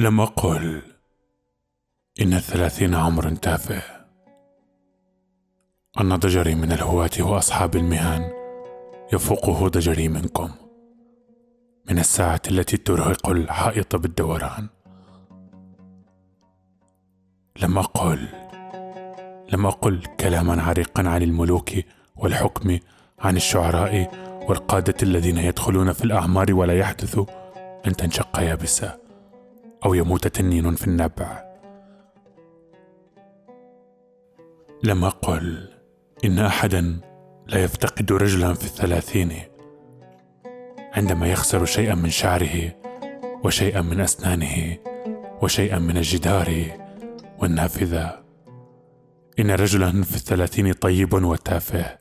لم أقل إن الثلاثين عمر تافه. أن ضجري من الهواة وأصحاب المهن يفوقه ضجري منكم من الساعة التي ترهق الحائط بالدوران. لم أقل لم أقل كلاما عريقا عن الملوك والحكم عن الشعراء والقادة الذين يدخلون في الأعمار ولا يحدث أن تنشق يابسة. أو يموت تنين في النبع. لم أقل إن أحدا لا يفتقد رجلا في الثلاثين عندما يخسر شيئا من شعره وشيئا من أسنانه وشيئا من الجدار والنافذة. إن رجلا في الثلاثين طيب وتافه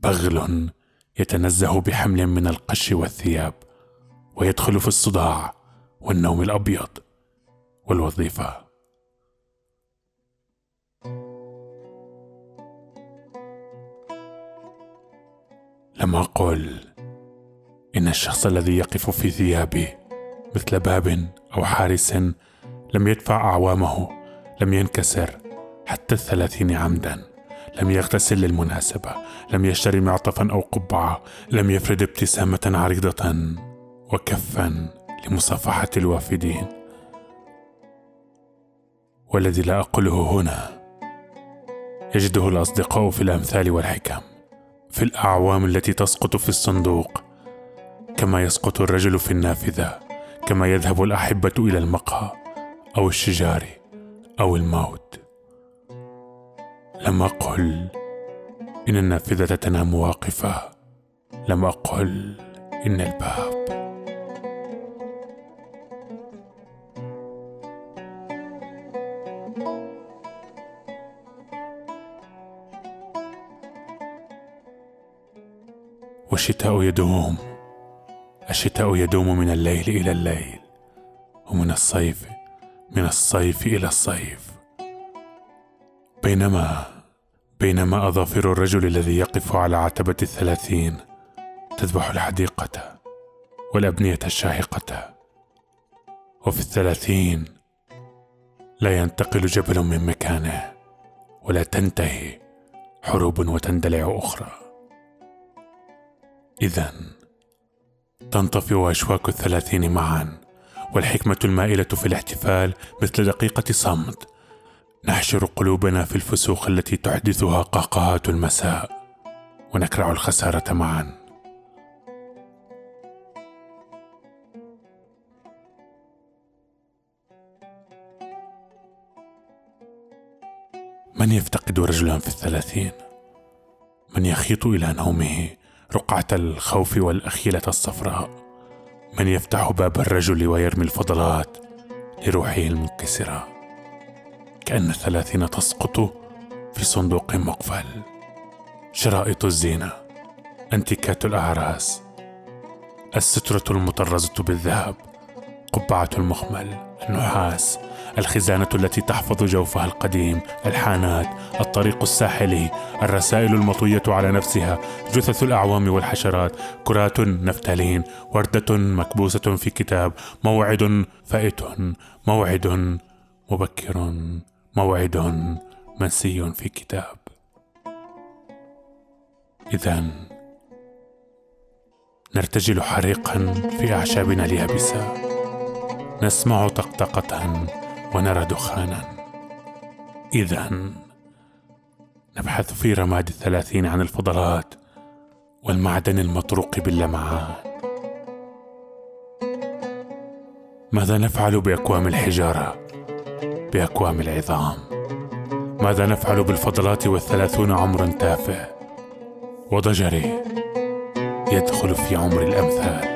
بغل يتنزه بحمل من القش والثياب ويدخل في الصداع. والنوم الأبيض والوظيفة. لم أقل إن الشخص الذي يقف في ثيابي مثل باب أو حارس لم يدفع أعوامه لم ينكسر حتى الثلاثين عمدا لم يغتسل للمناسبة لم يشتري معطفا أو قبعة لم يفرد ابتسامة عريضة وكفا. لمصافحة الوافدين. والذي لا أقوله هنا يجده الأصدقاء في الأمثال والحكم في الأعوام التي تسقط في الصندوق كما يسقط الرجل في النافذة كما يذهب الأحبة إلى المقهى أو الشجار أو الموت. لم أقل إن النافذة تنام واقفة لم أقل إن الباب والشتاء يدوم. الشتاء يدوم من الليل إلى الليل ومن الصيف من الصيف إلى الصيف. بينما بينما أظافر الرجل الذي يقف على عتبة الثلاثين تذبح الحديقة والأبنية الشاهقة. وفي الثلاثين لا ينتقل جبل من مكانه ولا تنتهي حروب وتندلع أخرى. إذا تنطفئ أشواك الثلاثين معا والحكمة المائلة في الاحتفال مثل دقيقة صمت. نحشر قلوبنا في الفسوق التي تحدثها قهقهات المساء ونكرع الخسارة معا. من يفتقد رجلا في الثلاثين؟ من يخيط إلى نومه؟ رقعة الخوف والأخيلة الصفراء. من يفتح باب الرجل ويرمي الفضلات لروحه المنكسرة. كأن الثلاثين تسقط في صندوق مقفل. شرائط الزينة أنتيكات الأعراس. السترة المطرزة بالذهب قبعة المخمل النحاس. الخزانة التي تحفظ جوفها القديم الحانات الطريق الساحلي الرسائل المطوية على نفسها جثث الأعوام والحشرات كرات نفتالين وردة مكبوسة في كتاب موعد فائت موعد مبكر موعد منسي في كتاب. إذا نرتجل حريقا في أعشابنا اليابسة نسمع طقطقة ونرى دخانا. إذا نبحث في رماد الثلاثين عن الفضلات والمعدن المطروق باللمعان. ماذا نفعل بأكوام الحجارة؟ بأكوام العظام. ماذا نفعل بالفضلات والثلاثون عمرا تافه؟ وضجري يدخل في عمر الأمثال.